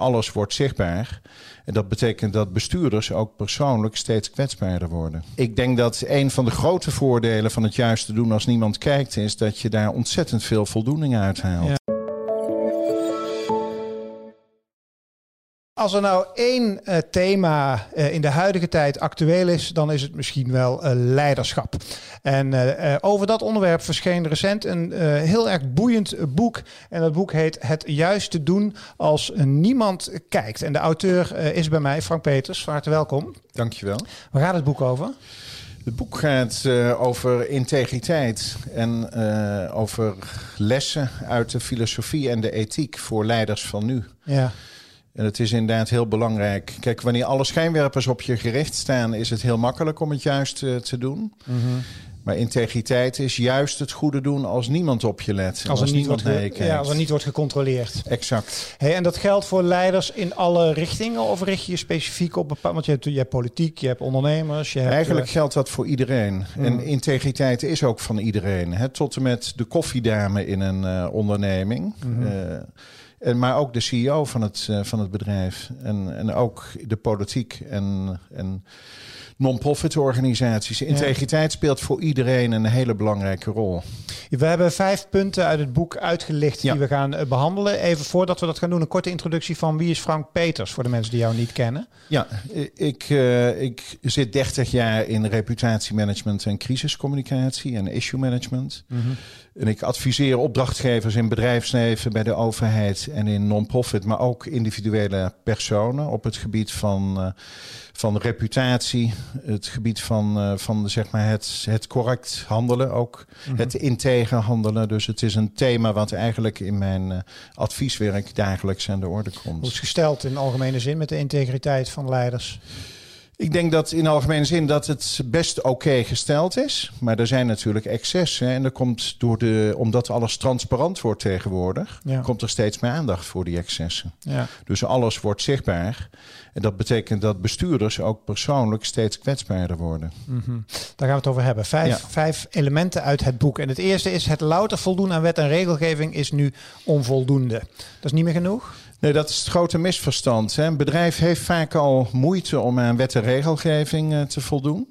alles wordt zichtbaar. En dat betekent dat bestuurders ook persoonlijk steeds kwetsbaarder worden. Ik denk dat een van de grote voordelen van het juiste doen als niemand kijkt, is dat je daar ontzettend veel voldoening uit haalt. Als er nou één uh, thema uh, in de huidige tijd actueel is, dan is het misschien wel uh, leiderschap. En over dat onderwerp verscheen recent een heel erg boeiend boek. En dat boek heet Het juiste doen als niemand kijkt. En de auteur is bij mij, Frank Peters. Van harte welkom. Dankjewel. Waar gaat het boek over? Het boek gaat over integriteit en over lessen uit de filosofie en de ethiek voor leiders van nu. Ja. En het is inderdaad heel belangrijk. Kijk, wanneer alle schijnwerpers op je gericht staan, is het heel makkelijk om het juist uh, te doen. Mm -hmm. Maar integriteit is juist het goede doen als niemand op je let. Als, er niemand wordt, ja, als er niet wordt gecontroleerd. Exact. Hey, en dat geldt voor leiders in alle richtingen? Of richt je je specifiek op bepaalde... Want je hebt, je hebt politiek, je hebt ondernemers. Je hebt, Eigenlijk uh, geldt dat voor iedereen. Mm. En integriteit is ook van iedereen. Hè? Tot en met de koffiedame in een uh, onderneming. Mm -hmm. En, maar ook de CEO van het, uh, van het bedrijf. En, en ook de politiek en, en non-profit organisaties. Integriteit speelt voor iedereen een hele belangrijke rol. We hebben vijf punten uit het boek uitgelicht die ja. we gaan uh, behandelen. Even voordat we dat gaan doen, een korte introductie van wie is Frank Peters voor de mensen die jou niet kennen. Ja, ik, uh, ik zit 30 jaar in reputatiemanagement en crisiscommunicatie en issue management. Mm -hmm. En ik adviseer opdrachtgevers in bedrijfsleven, bij de overheid en in non-profit, maar ook individuele personen op het gebied van, uh, van reputatie, het gebied van, uh, van zeg maar het, het correct handelen, ook Mhm. het integer handelen. Dus het is een thema wat eigenlijk in mijn uh, advieswerk dagelijks aan de orde komt. Hoe is gesteld in algemene zin met de integriteit van leiders? Ik denk dat in algemene zin dat het best oké okay gesteld is. Maar er zijn natuurlijk excessen. En er komt door de, omdat alles transparant wordt tegenwoordig, ja. komt er steeds meer aandacht voor die excessen. Ja. Dus alles wordt zichtbaar. En dat betekent dat bestuurders ook persoonlijk steeds kwetsbaarder worden. Mm -hmm. Daar gaan we het over hebben. Vijf, ja. vijf elementen uit het boek. En het eerste is: het louter voldoen aan wet en regelgeving is nu onvoldoende. Dat is niet meer genoeg? Nee, dat is het grote misverstand. Hè. Een bedrijf heeft vaak al moeite om aan wet en regelgeving uh, te voldoen.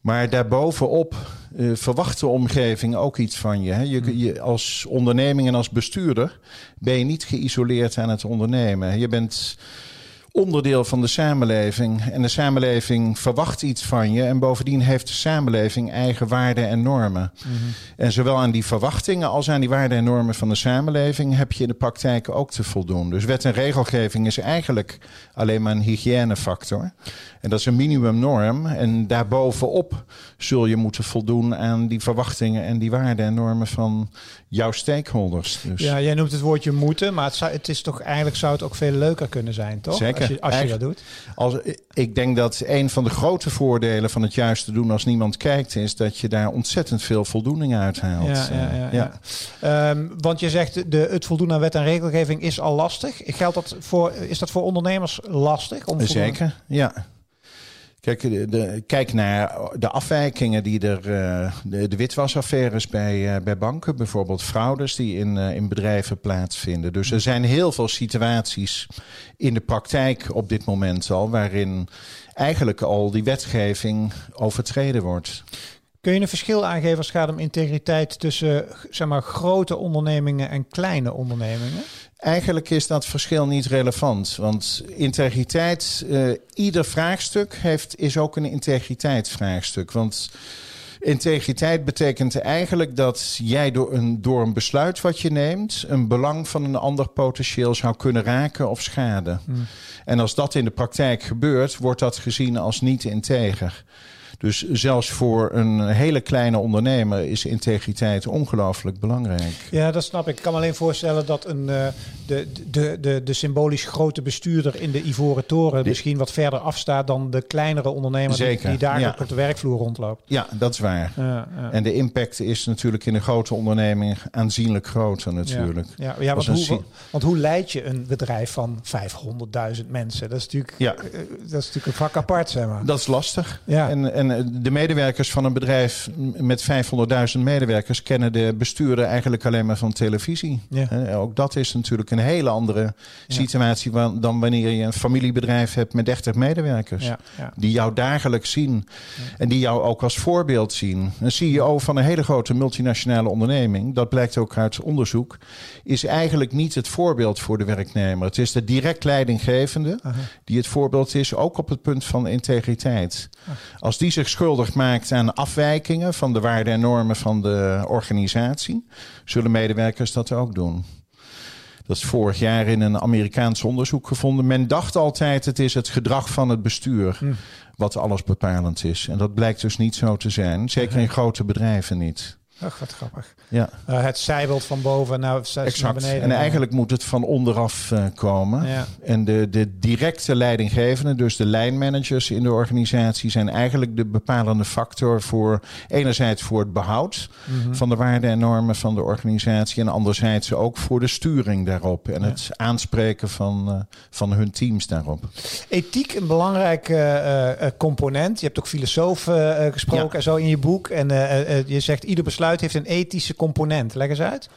Maar daarbovenop uh, verwacht de omgeving ook iets van je, hè. je, je. Als onderneming en als bestuurder ben je niet geïsoleerd aan het ondernemen. Je bent onderdeel van de samenleving. En de samenleving verwacht iets van je. En bovendien heeft de samenleving eigen waarden en normen. Mm -hmm. En zowel aan die verwachtingen als aan die waarden en normen van de samenleving heb je in de praktijk ook te voldoen. Dus wet en regelgeving is eigenlijk alleen maar een hygiënefactor. En dat is een minimumnorm. En daarbovenop zul je moeten voldoen aan die verwachtingen en die waarden en normen van jouw stakeholders. Dus. Ja, jij noemt het woordje moeten, maar het, zou, het is toch eigenlijk zou het ook veel leuker kunnen zijn, toch? Zeker. Als je, als je dat doet. Als, ik denk dat een van de grote voordelen van het juiste doen als niemand kijkt, is dat je daar ontzettend veel voldoening uit haalt. Ja, ja, ja. Um, want je zegt de, het voldoen aan wet en regelgeving is al lastig. Geldt dat voor, is dat voor ondernemers lastig? Om Zeker, ja. Kijk, kijk naar de afwijkingen die er, uh, de, de witwasaffaires bij, uh, bij banken, bijvoorbeeld fraudes die in, uh, in bedrijven plaatsvinden. Dus er zijn heel veel situaties in de praktijk op dit moment al, waarin eigenlijk al die wetgeving overtreden wordt. Kun je een verschil aangeven als het gaat om integriteit tussen zeg maar, grote ondernemingen en kleine ondernemingen? Eigenlijk is dat verschil niet relevant. Want integriteit, uh, ieder vraagstuk heeft, is ook een integriteitsvraagstuk. Want integriteit betekent eigenlijk dat jij door een, door een besluit wat je neemt, een belang van een ander potentieel zou kunnen raken of schaden. Hmm. En als dat in de praktijk gebeurt, wordt dat gezien als niet integer. Dus zelfs voor een hele kleine ondernemer is integriteit ongelooflijk belangrijk. Ja, dat snap ik. Ik kan me alleen voorstellen dat een, uh, de, de, de, de symbolisch grote bestuurder in de Ivoren Toren de, misschien wat verder afstaat dan de kleinere ondernemer zeker, die, die daar ja. op de werkvloer rondloopt. Ja, dat is waar. Ja, ja. En de impact is natuurlijk in een grote onderneming aanzienlijk groter natuurlijk. Ja, ja, want, hoe, want hoe leid je een bedrijf van 500.000 mensen? Dat is natuurlijk, uh, dat is natuurlijk een vak apart, zeg maar. Dat is lastig. Ja. En, en En eh, de medewerkers van een bedrijf met 500.000 medewerkers kennen de bestuurder eigenlijk alleen maar van televisie. Ja. Ook dat is natuurlijk een hele andere situatie dan wanneer je een familiebedrijf hebt met 30 medewerkers. Ja. Die jou dagelijks zien en die jou ook als voorbeeld zien. Een CEO van een hele grote multinationale onderneming, dat blijkt ook uit onderzoek, is eigenlijk niet het voorbeeld voor de werknemer. Het is de direct leidinggevende die het voorbeeld is, ook op het punt van integriteit. Als die zich schuldig maakt aan afwijkingen van de waarden en normen van de organisatie, zullen medewerkers dat ook doen. Dat is vorig jaar in een Amerikaans onderzoek gevonden. Men dacht altijd het is het gedrag van het bestuur wat alles bepalend is. En dat blijkt dus niet zo te zijn. Zeker in grote bedrijven niet. Ach, wat grappig. Ja, Eh, het zijbeeld van boven naar, naar beneden. En eigenlijk moet het van onderaf eh, komen. Ja. En de, de directe leidinggevenden, dus de lijnmanagers in de organisatie, zijn eigenlijk de bepalende factor voor enerzijds voor het behoud Mhm. van de waarden en normen van de organisatie. En anderzijds ook voor de sturing daarop. En het aanspreken van, eh, van hun teams daarop. Ethiek een belangrijk component. Je hebt ook filosofen gesproken Ja. en zo in je boek. En je zegt ieder besluit heeft een ethische component. Leg eens uit.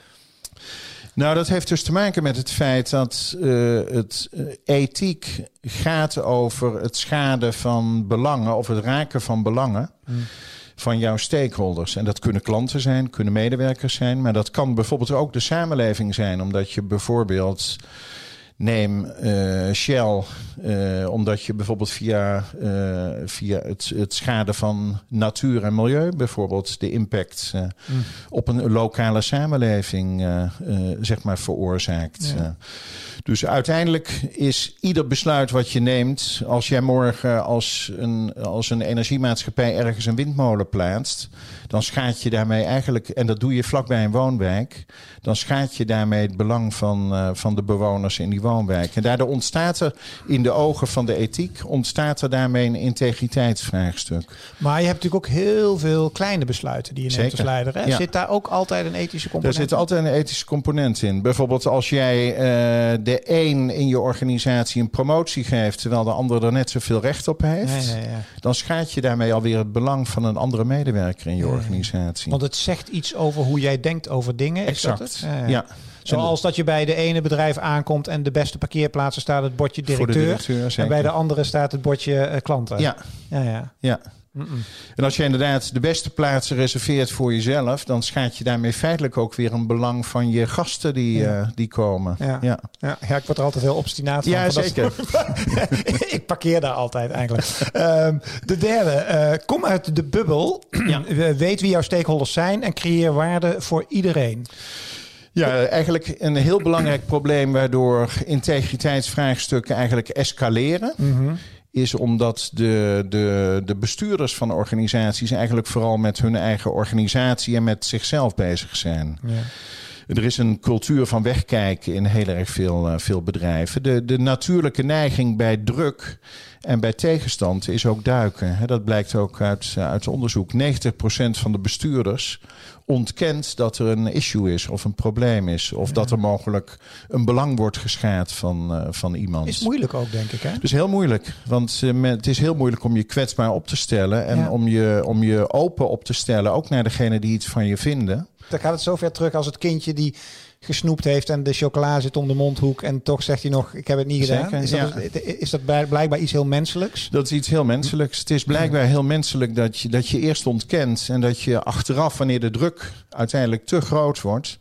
Nou, dat heeft dus te maken met het feit dat eh, het eh, ethiek gaat over het schaden van belangen of het raken van belangen van jouw stakeholders. En dat kunnen klanten zijn, kunnen medewerkers zijn, maar dat kan bijvoorbeeld ook de samenleving zijn, omdat je bijvoorbeeld. Neem eh, Shell, eh, omdat je bijvoorbeeld via, eh, via het, het schade van natuur en milieu, bijvoorbeeld de impact eh, op een lokale samenleving, zeg maar, veroorzaakt. Ja. Dus uiteindelijk is ieder besluit wat je neemt, als jij morgen als een, als een energiemaatschappij ergens een windmolen plaatst, dan schaadt je daarmee eigenlijk, en dat doe je vlakbij een woonwijk, dan schaadt je daarmee het belang van, van de bewoners in die woonwijk. En daardoor ontstaat er in de ogen van de ethiek, ontstaat er daarmee een integriteitsvraagstuk. Maar je hebt natuurlijk ook heel veel kleine besluiten die je neemt Zeker. als leider. Hè? Ja. Zit daar ook altijd een ethische Er component zit altijd een ethische component in. Bijvoorbeeld als jij eh, de een in je organisatie een promotie geeft, terwijl de ander er net zoveel recht op heeft, Ja, ja, ja. dan schaadt je daarmee alweer het belang van een andere medewerker in je organisatie. Want het zegt iets over hoe jij denkt over dingen. Is exact. Dat het? Ja. Zoals dat je bij de ene bedrijf aankomt en de beste parkeerplaatsen staat het bordje Voor de directeur. en bij de andere staat het bordje eh, klanten. Ja, ja, ja. ja. En als je inderdaad de beste plaatsen reserveert voor jezelf, dan schaadt je daarmee feitelijk ook weer een belang van je gasten die, Ja. eh, die komen. Ja. ja. Ja, ja, ik word er altijd heel obstinaat van. Ja, dat- zeker. ik parkeer daar altijd eigenlijk. Ehm, de derde, eh, kom uit de bubbel. Weet wie jouw stakeholders zijn en creëer waarde voor iedereen. Ja, eigenlijk een heel belangrijk probleem waardoor integriteitsvraagstukken eigenlijk escaleren. Is omdat de, de, de bestuurders van organisaties eigenlijk vooral met hun eigen organisatie en met zichzelf bezig zijn. Er is een cultuur van wegkijken in heel erg veel, eh, veel bedrijven. De, de natuurlijke neiging bij druk en bij tegenstand is ook duiken. Dat blijkt ook uit, eh, uit onderzoek. 90% van de bestuurders ontkent dat er een issue is of een probleem is. Of dat er mogelijk een belang wordt geschaad van, eh, van iemand. Is moeilijk ook, denk ik. Hè? Dus heel moeilijk. Want men- het is heel moeilijk om je kwetsbaar op te stellen. En Ja. om, je, om je open op te stellen. Ook naar degene die iets van je vinden. Dan gaat het zover terug als het kindje die gesnoept heeft en de chocola zit om de mondhoek en toch zegt hij nog, ik heb het niet gedaan. Zeker, is, dat, ja. is dat blijkbaar iets heel menselijks? Dat is iets heel menselijks. Het is blijkbaar heel menselijk dat je, dat je eerst ontkent. En dat je achteraf, wanneer de druk uiteindelijk te groot wordt.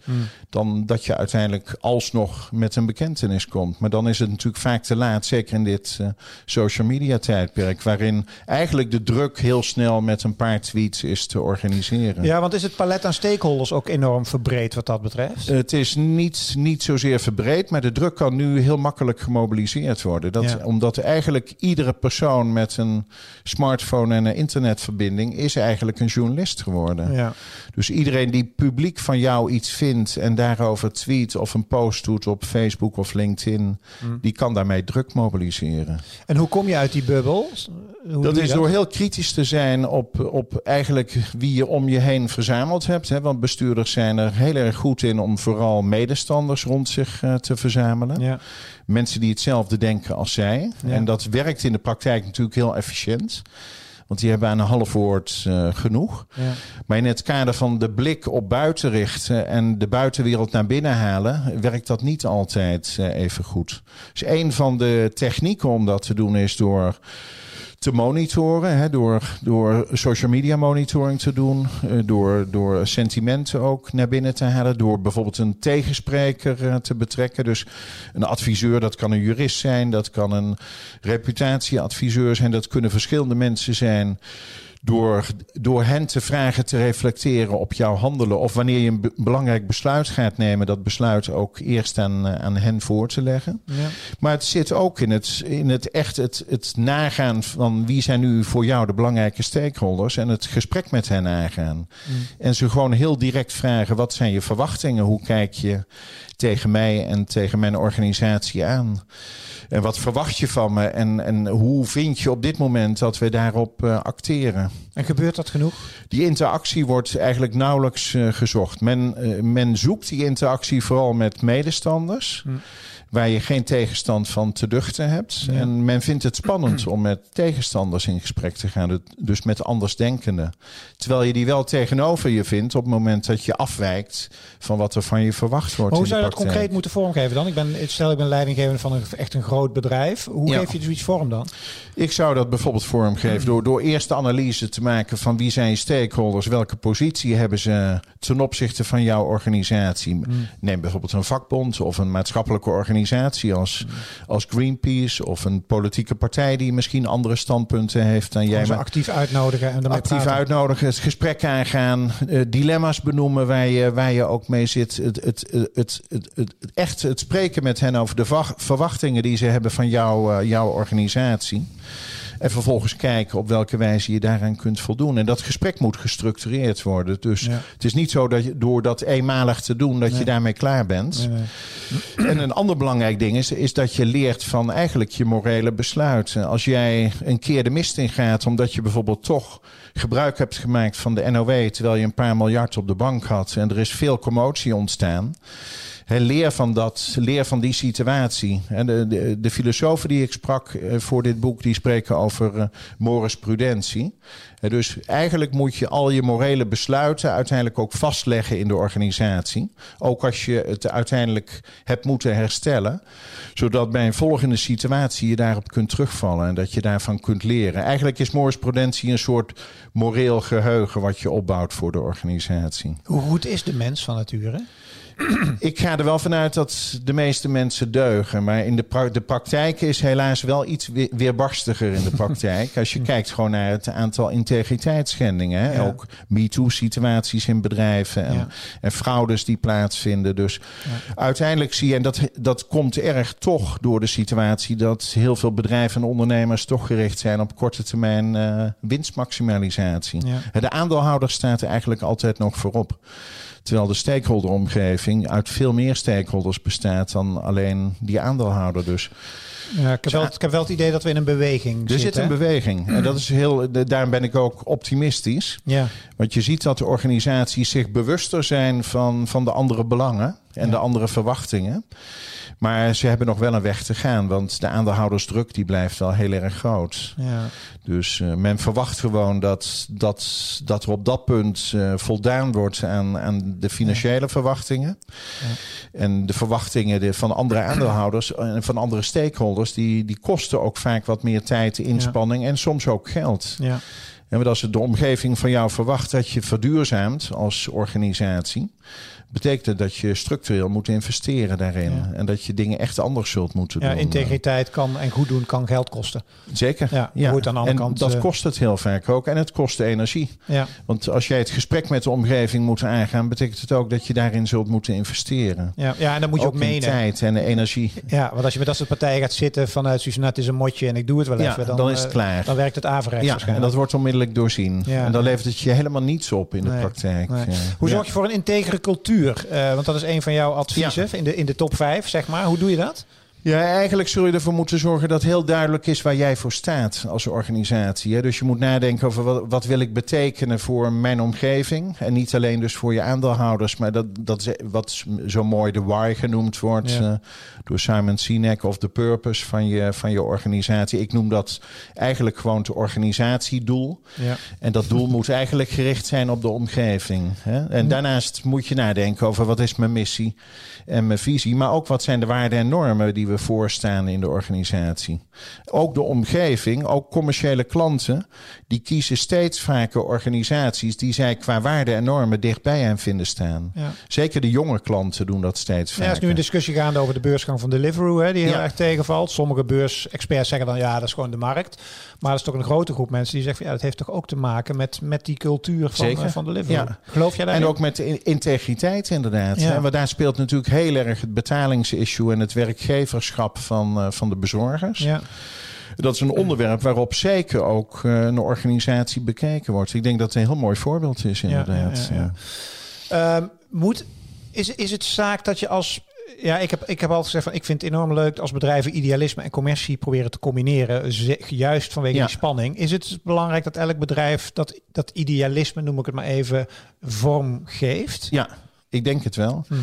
dan dat je uiteindelijk alsnog met een bekentenis komt. Maar dan is het natuurlijk vaak te laat. Zeker in dit eh, social media tijdperk. waarin eigenlijk de druk heel snel met een paar tweets is te organiseren. Ja, want is het palet aan stakeholders ook enorm verbreed wat dat betreft? Het is niet, niet zozeer verbreed, maar de druk kan nu heel makkelijk gemobiliseerd worden. Dat, Ja. Omdat eigenlijk iedere persoon met een smartphone en een internetverbinding is eigenlijk een journalist geworden. Ja. Dus iedereen die publiek van jou iets vindt en daarover tweet of een post doet op Facebook of LinkedIn, Mm. die kan daarmee druk mobiliseren. En hoe kom je uit die bubbel? Hoe Dat is door heel kritisch te zijn op, op eigenlijk wie je om je heen verzameld hebt. Hè? Want bestuurders zijn er heel erg goed in om vooral medestanders rond zich eh, te verzamelen. Ja. Mensen die hetzelfde denken als zij. Ja. En dat werkt in de praktijk natuurlijk heel efficiënt. Want die hebben aan een half woord uh, genoeg. Ja. Maar in het kader van de blik op buiten richten en de buitenwereld naar binnen halen, werkt dat niet altijd uh, even goed. Dus een van de technieken om dat te doen is door te monitoren. Hè, door, door social media monitoring te doen. Uh, door, door sentimenten ook naar binnen te halen. Door bijvoorbeeld een tegenspreker uh, te betrekken. Dus een adviseur, dat kan een jurist zijn. Dat kan een reputatieadviseur zijn. Dat kunnen verschillende mensen zijn door, door hen te vragen te reflecteren op jouw handelen. Of wanneer je een belangrijk besluit gaat nemen, dat besluit ook eerst aan, eh, aan hen voor te leggen. Ja. Maar het zit ook in het, in het echt het, het nagaan van wie zijn nu voor jou de belangrijke stakeholders. En het gesprek met hen aangaan. Mm. En ze gewoon heel direct vragen: wat zijn je verwachtingen? Hoe kijk je tegen mij en tegen mijn organisatie aan? En wat verwacht je van me? En, en hoe vind je op dit moment dat we daarop uh, acteren? En gebeurt dat genoeg? Die interactie wordt eigenlijk nauwelijks uh, gezocht. Men, uh, men zoekt die interactie vooral met medestanders. Hm waar je geen tegenstand van te duchten hebt. En men vindt het spannend om met tegenstanders in gesprek te gaan, dus met andersdenkenden. Terwijl je die wel tegenover je vindt op het moment dat je afwijkt van wat er van je verwacht wordt. hoe zou je dat concreet moeten vormgeven dan? Ik ben, stel ik ben leidinggever van een, echt een groot bedrijf. Hoe geef je zoiets vorm dan? Ik zou dat bijvoorbeeld vormgeven door, door eerst de analyse te maken van wie zijn je stakeholders, welke positie hebben ze ten opzichte van jouw organisatie. Hmm. Neem bijvoorbeeld een vakbond of een maatschappelijke organisatie organisatie als, als Greenpeace of een politieke partij die misschien andere standpunten heeft dan jij. Maar actief uitnodigen en actief uitnodigen, het gesprek aangaan, uh, dilemma's benoemen waar je, waar je ook mee zit. Het, het, het, het, het, echt het spreken met hen over de verwachtingen die ze hebben van jou, uh, jouw organisatie. En vervolgens kijken op welke wijze je daaraan kunt voldoen. En dat gesprek moet gestructureerd worden. Dus het is niet zo dat je door dat eenmalig te doen, dat je daarmee klaar bent. Nee, en een ander belangrijk ding is, is dat je leert van eigenlijk je morele besluiten. Als jij een keer de mist in gaat, omdat je bijvoorbeeld toch gebruik hebt gemaakt van de NOW, terwijl je een paar miljard op de bank had en er is veel commotie ontstaan leer van dat, leer van die situatie. De, de, de filosofen die ik sprak eh, voor dit boek, die spreken over uh, prudentie. Dus eigenlijk moet je al je morele besluiten uiteindelijk ook vastleggen in de organisatie. Ook als je het uiteindelijk hebt moeten herstellen. Zodat bij een volgende situatie je daarop kunt terugvallen en dat je daarvan kunt leren. Eigenlijk is morris prudentie een soort moreel geheugen wat je opbouwt voor de organisatie. Hoe goed is de mens van nature? ik ga er wel vanuit dat de meeste mensen deugen. Maar in de, pra de praktijk is helaas wel iets weerbarstiger in de praktijk. Als je kijkt gewoon naar het aantal integriteitsschendingen. Hè? Ook MeToo-situaties in bedrijven en, en, fraudes die plaatsvinden. Dus uiteindelijk zie je, en dat, dat komt erg toch door de situatie... dat heel veel bedrijven en ondernemers toch gericht zijn op korte termijn uh, winstmaximalisatie. De aandeelhouder staat er eigenlijk altijd nog voorop. Terwijl de stakeholderomgeving uit veel meer stakeholders bestaat dan alleen die aandeelhouder. Dus. Ja, ik, heb wel, ik heb wel het idee dat we in een beweging er zit een beweging. En dat is heel, daarom ben ik ook optimistisch. Ja. Want je ziet dat de organisaties zich bewuster zijn van, van de andere belangen en de andere verwachtingen. Maar ze hebben nog wel een weg te gaan, want de aandeelhoudersdruk die blijft wel heel erg groot. Ja. Dus uh, men verwacht gewoon dat, dat, dat er op dat punt uh, voldaan wordt aan, aan de financiële verwachtingen. Ja. En de verwachtingen van andere aandeelhouders en van andere stakeholders, die, die kosten ook vaak wat meer tijd, inspanning en soms ook geld. Ja. En als de omgeving van jou verwacht dat je verduurzaamt als organisatie, betekent dat je structureel moet investeren daarin. En dat je dingen echt anders zult moeten ja, doen. Integriteit kan en goed doen kan geld kosten. Zeker. Ja, ja. Aan de andere en kant, dat uh, kost het heel vaak ook. En het kost energie. Ja. Want als jij het gesprek met de omgeving moet aangaan, betekent het ook dat je daarin zult moeten investeren. Ja, ja en dan moet je ook, ook menen. tijd en energie. Ja, want als je met dat soort partijen gaat zitten vanuit zoiets nou, het is een motje en ik doe het wel even. Dan, dan is het klaar. Dan werkt het averechts ja, En dat wordt onmiddellijk doorzien. En dan levert het je helemaal niets op in de praktijk. Nee. Hoe zorg je voor een integere cultuur? Uh, want dat is een van jouw adviezen in, de, in de top 5, zeg maar. Hoe doe je dat? Ja, eigenlijk zul je ervoor moeten zorgen dat heel duidelijk is waar jij voor staat als organisatie. Hè? Dus je moet nadenken over wat, wat, wil ik betekenen voor mijn omgeving. En niet alleen dus voor je aandeelhouders, maar dat, dat is wat zo mooi de why genoemd wordt ja. uh, door Simon Sinek of de purpose van je, van je organisatie. Ik noem dat eigenlijk gewoon het organisatiedoel. Ja. En dat doel moet eigenlijk gericht zijn op de omgeving. Hè? En daarnaast moet je nadenken over wat is mijn missie en mijn visie, maar ook wat zijn de waarden en normen die we voorstaan in de organisatie. Ook de omgeving, ook commerciële klanten, die kiezen steeds vaker organisaties die zij qua waarden en normen dichtbij hen vinden staan. Ja. Zeker de jonge klanten doen dat steeds vaker. Ja, er is nu een discussie gaande over de beursgang van Deliveroo, hè, die heel ja. erg tegenvalt. Sommige beursexperts zeggen dan ja, dat is gewoon de markt. Maar er is toch een grote groep mensen die zeggen van, ja, dat heeft toch ook te maken met, met die cultuur van, uh, van Deliveroo. Ja. Geloof jij daarin? En ook met integriteit inderdaad. Ja. Want daar speelt natuurlijk heel erg het betalingsissue en het werkgeverschap van, uh, van de bezorgers. Ja. Dat is een onderwerp waarop zeker ook uh, een organisatie bekeken wordt. Ik denk dat het een heel mooi voorbeeld is, inderdaad. Ja, ja, um, moet, is, is het zaak dat je als ja, ik heb, ik heb altijd gezegd van ik vind het enorm leuk als bedrijven idealisme en commercie proberen te combineren. Juist vanwege ja. die spanning. Is het belangrijk dat elk bedrijf dat, dat idealisme, noem ik het maar even, vorm geeft? Ja, ik denk het wel. Hm.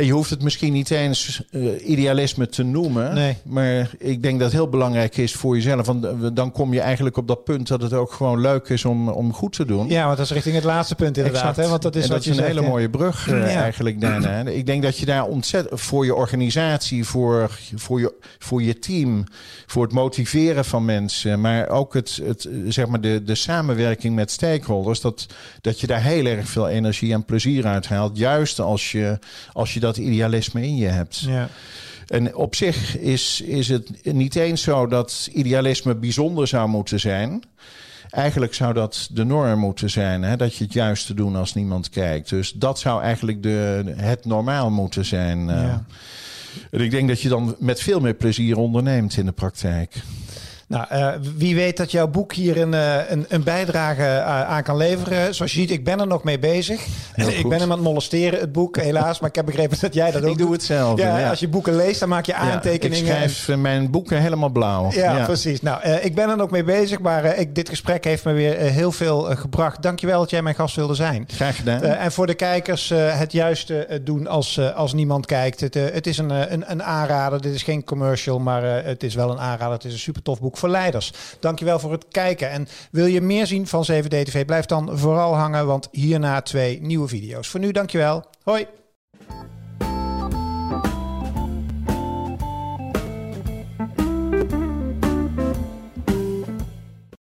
Je hoeft het misschien niet eens uh, idealisme te noemen. Nee. Maar ik denk dat het heel belangrijk is voor jezelf. Want dan kom je eigenlijk op dat punt dat het ook gewoon leuk is om, om goed te doen. Ja, want dat is richting het laatste punt inderdaad. Hè? Want dat is, en wat dat je is een hele mooie brug uh, ja. eigenlijk daarna. Ik denk dat je daar ontzettend voor je organisatie, voor, voor, je, voor je team, voor het motiveren van mensen, maar ook het, het, zeg maar de, de samenwerking met stakeholders, dat, dat je daar heel erg veel energie en plezier uit haalt. Juist als je, als je dat idealisme in je hebt. Ja. En op zich is, is het niet eens zo dat idealisme bijzonder zou moeten zijn. Eigenlijk zou dat de norm moeten zijn, hè? dat je het juiste doet als niemand kijkt. Dus dat zou eigenlijk de, het normaal moeten zijn. Ja. Uh, ik denk dat je dan met veel meer plezier onderneemt in de praktijk. Nou, uh, wie weet dat jouw boek hier een, uh, een, een, bijdrage uh, aan kan leveren. Zoals je ziet, ik ben er nog mee bezig. ik ben hem aan het molesteren, het boek, helaas. Maar ik heb begrepen dat jij dat ook Ik doe het zelf. Ja, ja. Als je boeken leest, dan maak je aantekeningen. Ja, ik schrijf mijn boeken helemaal blauw. Ja, ja. precies. Nou, ik ben er nog mee bezig. Maar ik, dit gesprek heeft me weer heel veel gebracht. Dankjewel dat jij mijn gast wilde zijn. Graag gedaan. en voor de kijkers het juiste doen als, als niemand kijkt. Het, het is een, een, een aanrader. Dit is geen commercial, maar het is wel een aanrader. Het is een super tof boek voor leiders. Dankjewel voor het kijken. En wil je meer zien van 7D TV? Blijf dan vooral hangen, want hierna twee nieuwe video's. Voor nu, dankjewel. Hoi.